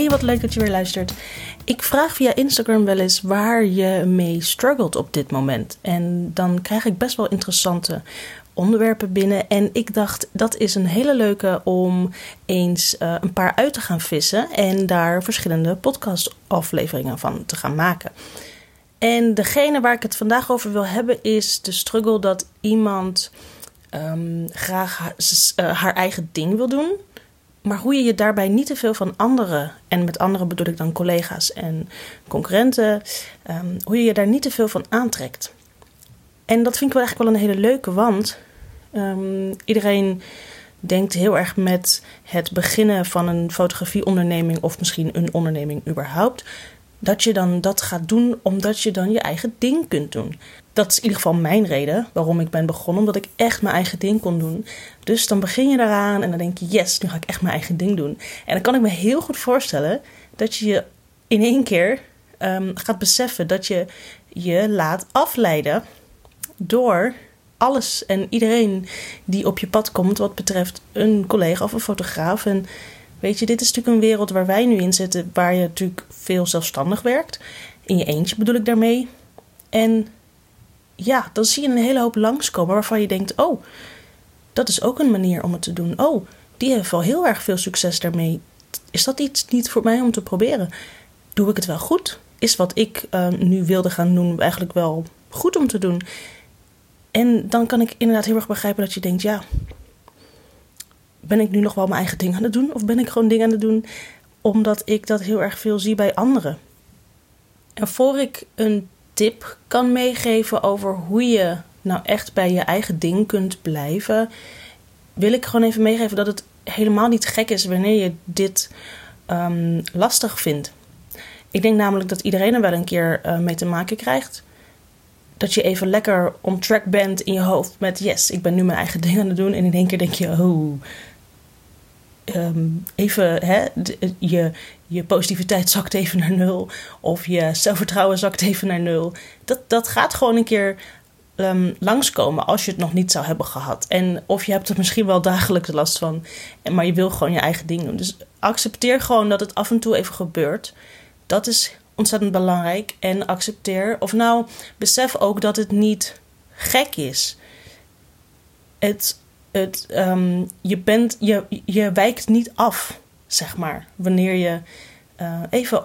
Hey, wat leuk dat je weer luistert. Ik vraag via Instagram wel eens waar je mee struggelt op dit moment. En dan krijg ik best wel interessante onderwerpen binnen. En ik dacht, dat is een hele leuke om eens uh, een paar uit te gaan vissen. En daar verschillende podcastafleveringen van te gaan maken. En degene waar ik het vandaag over wil hebben is de struggle dat iemand um, graag uh, haar eigen ding wil doen maar hoe je je daarbij niet te veel van anderen, en met anderen bedoel ik dan collega's en concurrenten, um, hoe je je daar niet te veel van aantrekt. En dat vind ik wel eigenlijk wel een hele leuke, want um, iedereen denkt heel erg met het beginnen van een fotografieonderneming of misschien een onderneming überhaupt, dat je dan dat gaat doen omdat je dan je eigen ding kunt doen dat is in ieder geval mijn reden waarom ik ben begonnen. Omdat ik echt mijn eigen ding kon doen. Dus dan begin je daaraan en dan denk je, yes, nu ga ik echt mijn eigen ding doen. En dan kan ik me heel goed voorstellen dat je je in één keer um, gaat beseffen dat je je laat afleiden door alles en iedereen die op je pad komt wat betreft een collega of een fotograaf. En weet je, dit is natuurlijk een wereld waar wij nu in zitten, waar je natuurlijk veel zelfstandig werkt. In je eentje bedoel ik daarmee. En ja, dan zie je een hele hoop langskomen waarvan je denkt: oh, dat is ook een manier om het te doen. Oh, die heeft wel heel erg veel succes daarmee. Is dat iets niet voor mij om te proberen? Doe ik het wel goed? Is wat ik uh, nu wilde gaan doen eigenlijk wel goed om te doen? En dan kan ik inderdaad heel erg begrijpen dat je denkt: ja, ben ik nu nog wel mijn eigen ding aan het doen? Of ben ik gewoon dingen aan het doen omdat ik dat heel erg veel zie bij anderen? En voor ik een tip kan meegeven over hoe je nou echt bij je eigen ding kunt blijven, wil ik gewoon even meegeven dat het helemaal niet gek is wanneer je dit um, lastig vindt. Ik denk namelijk dat iedereen er wel een keer uh, mee te maken krijgt. Dat je even lekker on track bent in je hoofd met yes, ik ben nu mijn eigen ding aan het doen. En in één keer denk je, oh, um, even hè, je, je positiviteit zakt even naar nul. Of je zelfvertrouwen zakt even naar nul. Dat, dat gaat gewoon een keer um, langskomen als je het nog niet zou hebben gehad. En of je hebt er misschien wel dagelijks last van. Maar je wil gewoon je eigen ding doen. Dus accepteer gewoon dat het af en toe even gebeurt. Dat is ontzettend belangrijk. En accepteer, of nou, besef ook dat het niet gek is. Het het, um, je, bent, je, je wijkt niet af, zeg maar, wanneer je uh, even,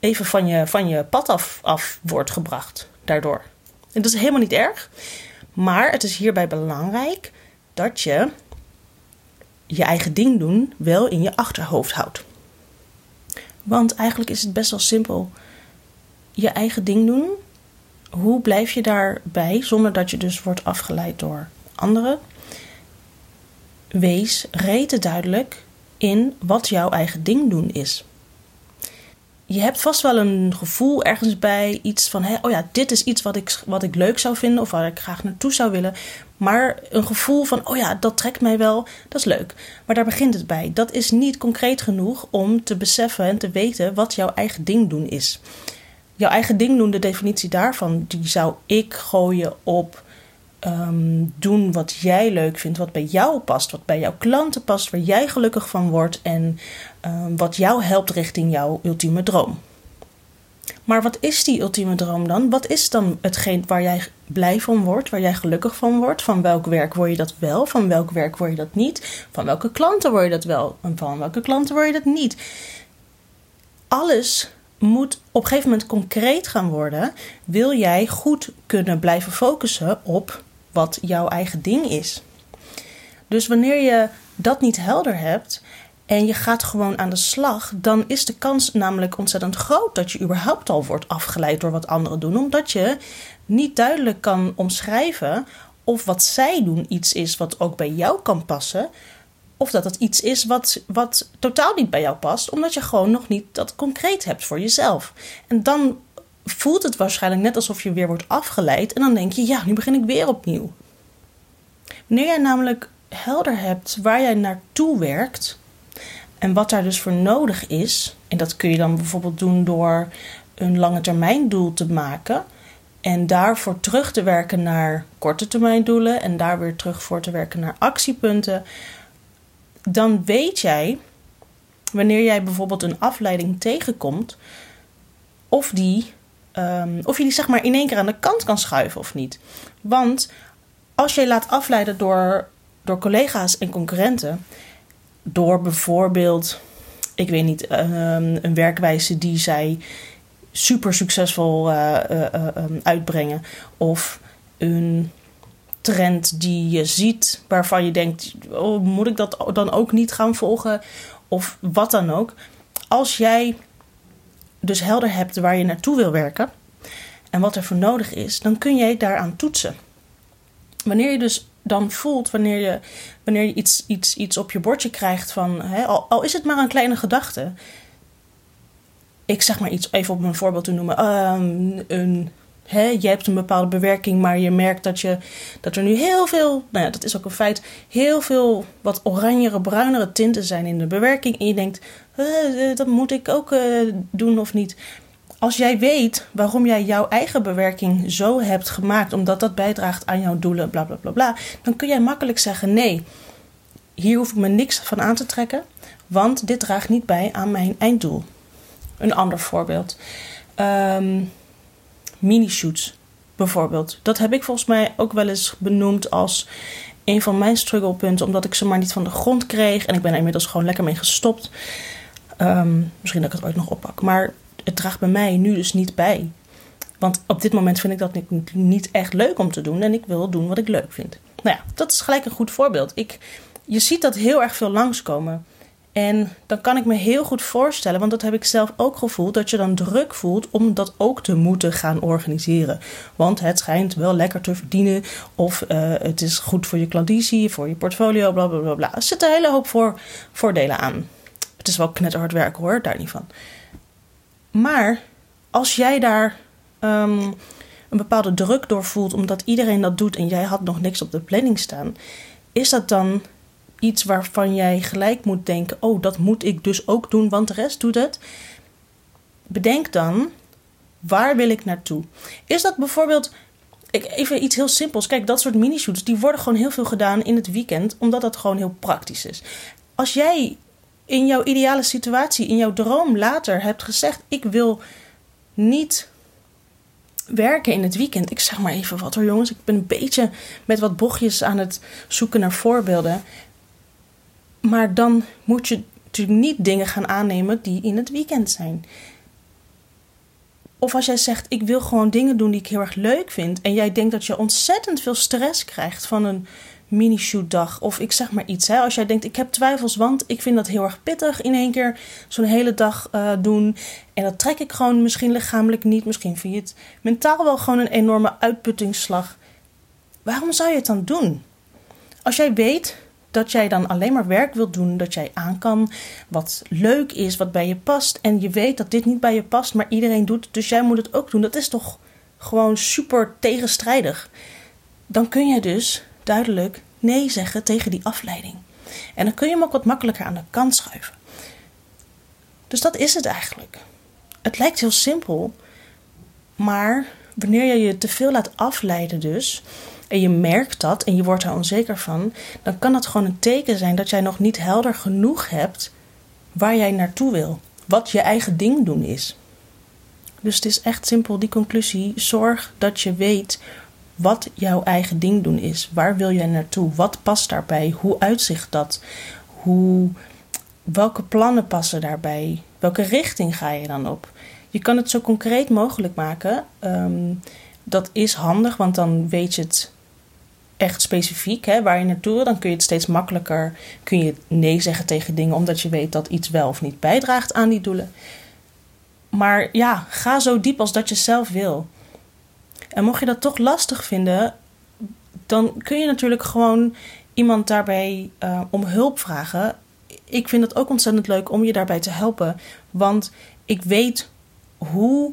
even van, je, van je pad af, af wordt gebracht daardoor. En dat is helemaal niet erg, maar het is hierbij belangrijk dat je je eigen ding doen wel in je achterhoofd houdt. Want eigenlijk is het best wel simpel. Je eigen ding doen, hoe blijf je daarbij zonder dat je dus wordt afgeleid door anderen? Wees rete duidelijk in wat jouw eigen ding doen is. Je hebt vast wel een gevoel ergens bij, iets van, hè, oh ja, dit is iets wat ik, wat ik leuk zou vinden of waar ik graag naartoe zou willen. Maar een gevoel van, oh ja, dat trekt mij wel, dat is leuk. Maar daar begint het bij. Dat is niet concreet genoeg om te beseffen en te weten wat jouw eigen ding doen is. Jouw eigen ding doen, de definitie daarvan, die zou ik gooien op um, doen wat jij leuk vindt, wat bij jou past, wat bij jouw klanten past, waar jij gelukkig van wordt en um, wat jou helpt richting jouw ultieme droom. Maar wat is die ultieme droom dan? Wat is dan hetgeen waar jij blij van wordt, waar jij gelukkig van wordt? Van welk werk word je dat wel? Van welk werk word je dat niet? Van welke klanten word je dat wel? En van welke klanten word je dat niet? Alles moet op een gegeven moment concreet gaan worden. Wil jij goed kunnen blijven focussen op wat jouw eigen ding is. Dus wanneer je dat niet helder hebt en je gaat gewoon aan de slag, dan is de kans namelijk ontzettend groot dat je überhaupt al wordt afgeleid door wat anderen doen, omdat je niet duidelijk kan omschrijven of wat zij doen iets is wat ook bij jou kan passen, of dat het iets is wat, wat totaal niet bij jou past, omdat je gewoon nog niet dat concreet hebt voor jezelf. En dan voelt het waarschijnlijk net alsof je weer wordt afgeleid. En dan denk je, ja, nu begin ik weer opnieuw. Wanneer jij namelijk helder hebt waar jij naartoe werkt en wat daar dus voor nodig is, en dat kun je dan bijvoorbeeld doen door een lange termijn doel te maken en daarvoor terug te werken naar korte termijn doelen en daar weer terug voor te werken naar actiepunten, dan weet jij wanneer jij bijvoorbeeld een afleiding tegenkomt, of, die, ehm, of je die zeg maar in één keer aan de kant kan schuiven of niet. Want als je laat afleiden door, door collega's en concurrenten, door bijvoorbeeld, ik weet niet, ehm, een werkwijze die zij super succesvol uh, uitbrengen, of een trend die je ziet waarvan je denkt: oh, moet ik dat dan ook niet gaan volgen? Of wat dan ook. Als jij dus helder hebt waar je naartoe wil werken en wat er voor nodig is, dan kun je daaraan toetsen. Wanneer je dus dan voelt, wanneer je, wanneer je iets, iets, iets op je bordje krijgt van, hè, al, is het maar een kleine gedachte. Ik zeg maar iets, even op een voorbeeld te noemen. Um, een Je hebt een bepaalde bewerking, maar je merkt dat, je, dat er nu heel veel, nou ja, dat is ook een feit, heel veel wat oranjere, bruinere tinten zijn in de bewerking. En je denkt, uh, dat moet ik ook uh, doen of niet. Als jij weet waarom jij jouw eigen bewerking zo hebt gemaakt, omdat dat bijdraagt aan jouw doelen, bla bla bla bla, dan kun jij makkelijk zeggen: nee, hier hoef ik me niks van aan te trekken, want dit draagt niet bij aan mijn einddoel. Een ander voorbeeld. Um, mini-shoots bijvoorbeeld. Dat heb ik volgens mij ook wel eens benoemd als een van mijn strugglepunten, omdat ik ze maar niet van de grond kreeg. En ik ben er inmiddels gewoon lekker mee gestopt. Ehm, misschien dat ik het ooit nog oppak. Maar het draagt bij mij nu dus niet bij. Want op dit moment vind ik dat niet echt leuk om te doen. En ik wil doen wat ik leuk vind. Nou ja, dat is gelijk een goed voorbeeld. Ik, je ziet dat heel erg veel langskomen. En dan kan ik me heel goed voorstellen, want dat heb ik zelf ook gevoeld, dat je dan druk voelt om dat ook te moeten gaan organiseren. Want het schijnt wel lekker te verdienen, of uh, het is goed voor je klandizie, voor je portfolio, bla bla bla. Er zitten een hele hoop voor, voordelen aan. Het is wel knetterhard werken hoor, daar niet van. Maar als jij daar um, een bepaalde druk door voelt, omdat iedereen dat doet en jij had nog niks op de planning staan, is dat dan iets waarvan jij gelijk moet denken: oh, dat moet ik dus ook doen, want de rest doet het. Bedenk dan, waar wil ik naartoe? Is dat bijvoorbeeld. Even iets heel simpels. Kijk, dat soort mini-shoots die worden gewoon heel veel gedaan in het weekend, omdat dat gewoon heel praktisch is. Als jij in jouw ideale situatie, in jouw droom later hebt gezegd: Ik wil niet werken in het weekend. Ik zeg maar even wat hoor, jongens. Ik ben een beetje met wat bochtjes aan het zoeken naar voorbeelden. Maar dan moet je natuurlijk niet dingen gaan aannemen die in het weekend zijn. Of als jij zegt, ik wil gewoon dingen doen die ik heel erg leuk vind. En jij denkt dat je ontzettend veel stress krijgt van een mini-shootdag. Of ik zeg maar iets. Hè. Als jij denkt, ik heb twijfels, want ik vind dat heel erg pittig in één keer zo'n hele dag uh, doen. En dat trek ik gewoon misschien lichamelijk niet. Misschien vind je het mentaal wel gewoon een enorme uitputtingsslag. Waarom zou je het dan doen? Als jij weet dat jij dan alleen maar werk wilt doen dat jij aan kan, wat leuk is, wat bij je past. En je weet dat dit niet bij je past, maar iedereen doet het, dus jij moet het ook doen. Dat is toch gewoon super tegenstrijdig. Dan kun je dus duidelijk nee zeggen tegen die afleiding. En dan kun je hem ook wat makkelijker aan de kant schuiven. Dus dat is het eigenlijk. Het lijkt heel simpel, maar wanneer je je te veel laat afleiden, dus en je merkt dat en je wordt er onzeker van, dan kan dat gewoon een teken zijn dat jij nog niet helder genoeg hebt waar jij naartoe wil. Wat je eigen ding doen is. Dus het is echt simpel die conclusie. Zorg dat je weet wat jouw eigen ding doen is. Waar wil jij naartoe? Wat past daarbij? Hoe uitzicht dat? Hoe, welke plannen passen daarbij? Welke richting ga je dan op? Je kan het zo concreet mogelijk maken. Ehm, dat is handig, want dan weet je het echt specifiek hè, waar je naartoe dan kun je het steeds makkelijker kun je nee zeggen tegen dingen, omdat je weet dat iets wel of niet bijdraagt aan die doelen. Maar ja, ga zo diep als dat je zelf wil. En mocht je dat toch lastig vinden, dan kun je natuurlijk gewoon iemand daarbij uh, om hulp vragen. Ik vind het ook ontzettend leuk om je daarbij te helpen, want ik weet hoe.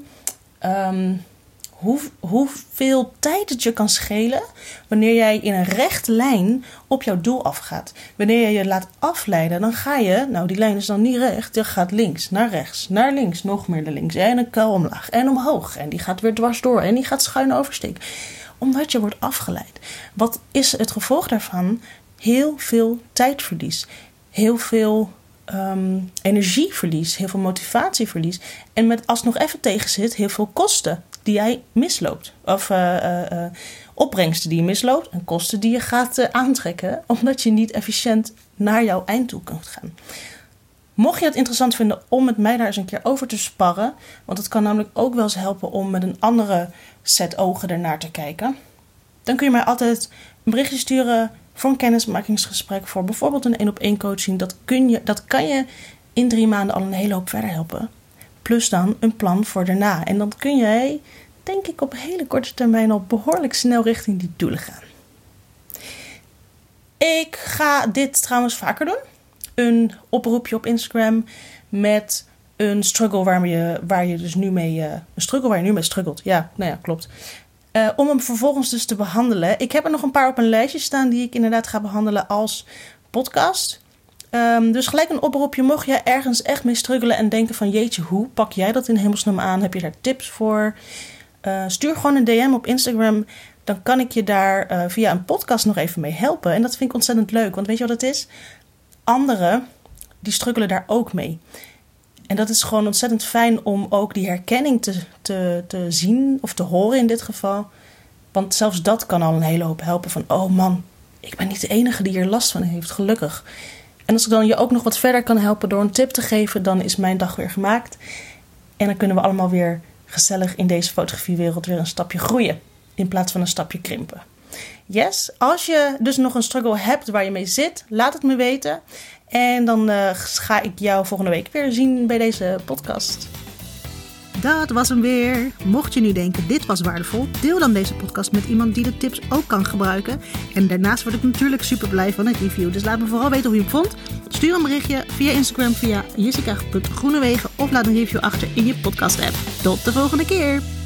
Um, hoe, hoeveel tijd het je kan schelen wanneer jij in een rechte lijn op jouw doel afgaat. Wanneer je je laat afleiden, dan ga je, nou die lijn is dan niet recht, die gaat links, naar rechts, naar links, nog meer naar links en een kuil omlaag en omhoog. En die gaat weer dwars door en die gaat schuin oversteken. Omdat je wordt afgeleid. Wat is het gevolg daarvan? Heel veel tijdverlies. Heel veel ehm, energieverlies, heel veel motivatieverlies. En met als het nog even tegen zit, heel veel kosten die jij misloopt. Of uh, opbrengsten die je misloopt en kosten die je gaat aantrekken, omdat je niet efficiënt naar jouw einddoel kunt gaan. Mocht je het interessant vinden om met mij daar eens een keer over te sparren, want het kan namelijk ook wel eens helpen om met een andere set ogen ernaar te kijken, dan kun je mij altijd een berichtje sturen voor een kennismakingsgesprek, voor bijvoorbeeld een één op één coaching. Dat, kun je, dat kan je in drie maanden al een hele hoop verder helpen. Plus dan een plan voor daarna. En dan kun jij, denk ik, op hele korte termijn al behoorlijk snel richting die doelen gaan. Ik ga dit trouwens vaker doen. Een oproepje op Instagram met een struggle waar je, waar je dus nu mee. Uh, een struggle waar je nu mee struggelt. Ja, nou ja, klopt. Uh, om hem vervolgens dus te behandelen. Ik heb er nog een paar op een lijstje staan die ik inderdaad ga behandelen als podcast. Um, dus gelijk een oproepje. Mocht jij ergens echt mee struggelen en denken van jeetje, hoe pak jij dat in hemelsnaam aan? Heb je daar tips voor? Uh, stuur gewoon een DM op Instagram. Dan kan ik je daar uh, via een podcast nog even mee helpen. En dat vind ik ontzettend leuk. Want weet je wat het is? Anderen, die struggelen daar ook mee. En dat is gewoon ontzettend fijn om ook die herkenning te, te, te zien of te horen in dit geval. Want zelfs dat kan al een hele hoop helpen van, oh man, ik ben niet de enige die hier last van heeft, gelukkig. En als ik dan je ook nog wat verder kan helpen door een tip te geven, dan is mijn dag weer gemaakt. En dan kunnen we allemaal weer gezellig in deze fotografiewereld weer een stapje groeien. In plaats van een stapje krimpen. Yes, als je dus nog een struggle hebt waar je mee zit, laat het me weten. En dan uh, ga ik jou volgende week weer zien bij deze podcast. Dat was hem weer. Mocht je nu denken dit was waardevol, deel dan deze podcast met iemand die de tips ook kan gebruiken. En daarnaast word ik natuurlijk super blij van een review. Dus laat me vooral weten hoe je hem vond. Stuur een berichtje via Instagram via jessica.groenewegen of laat een review achter in je podcast app. Tot de volgende keer.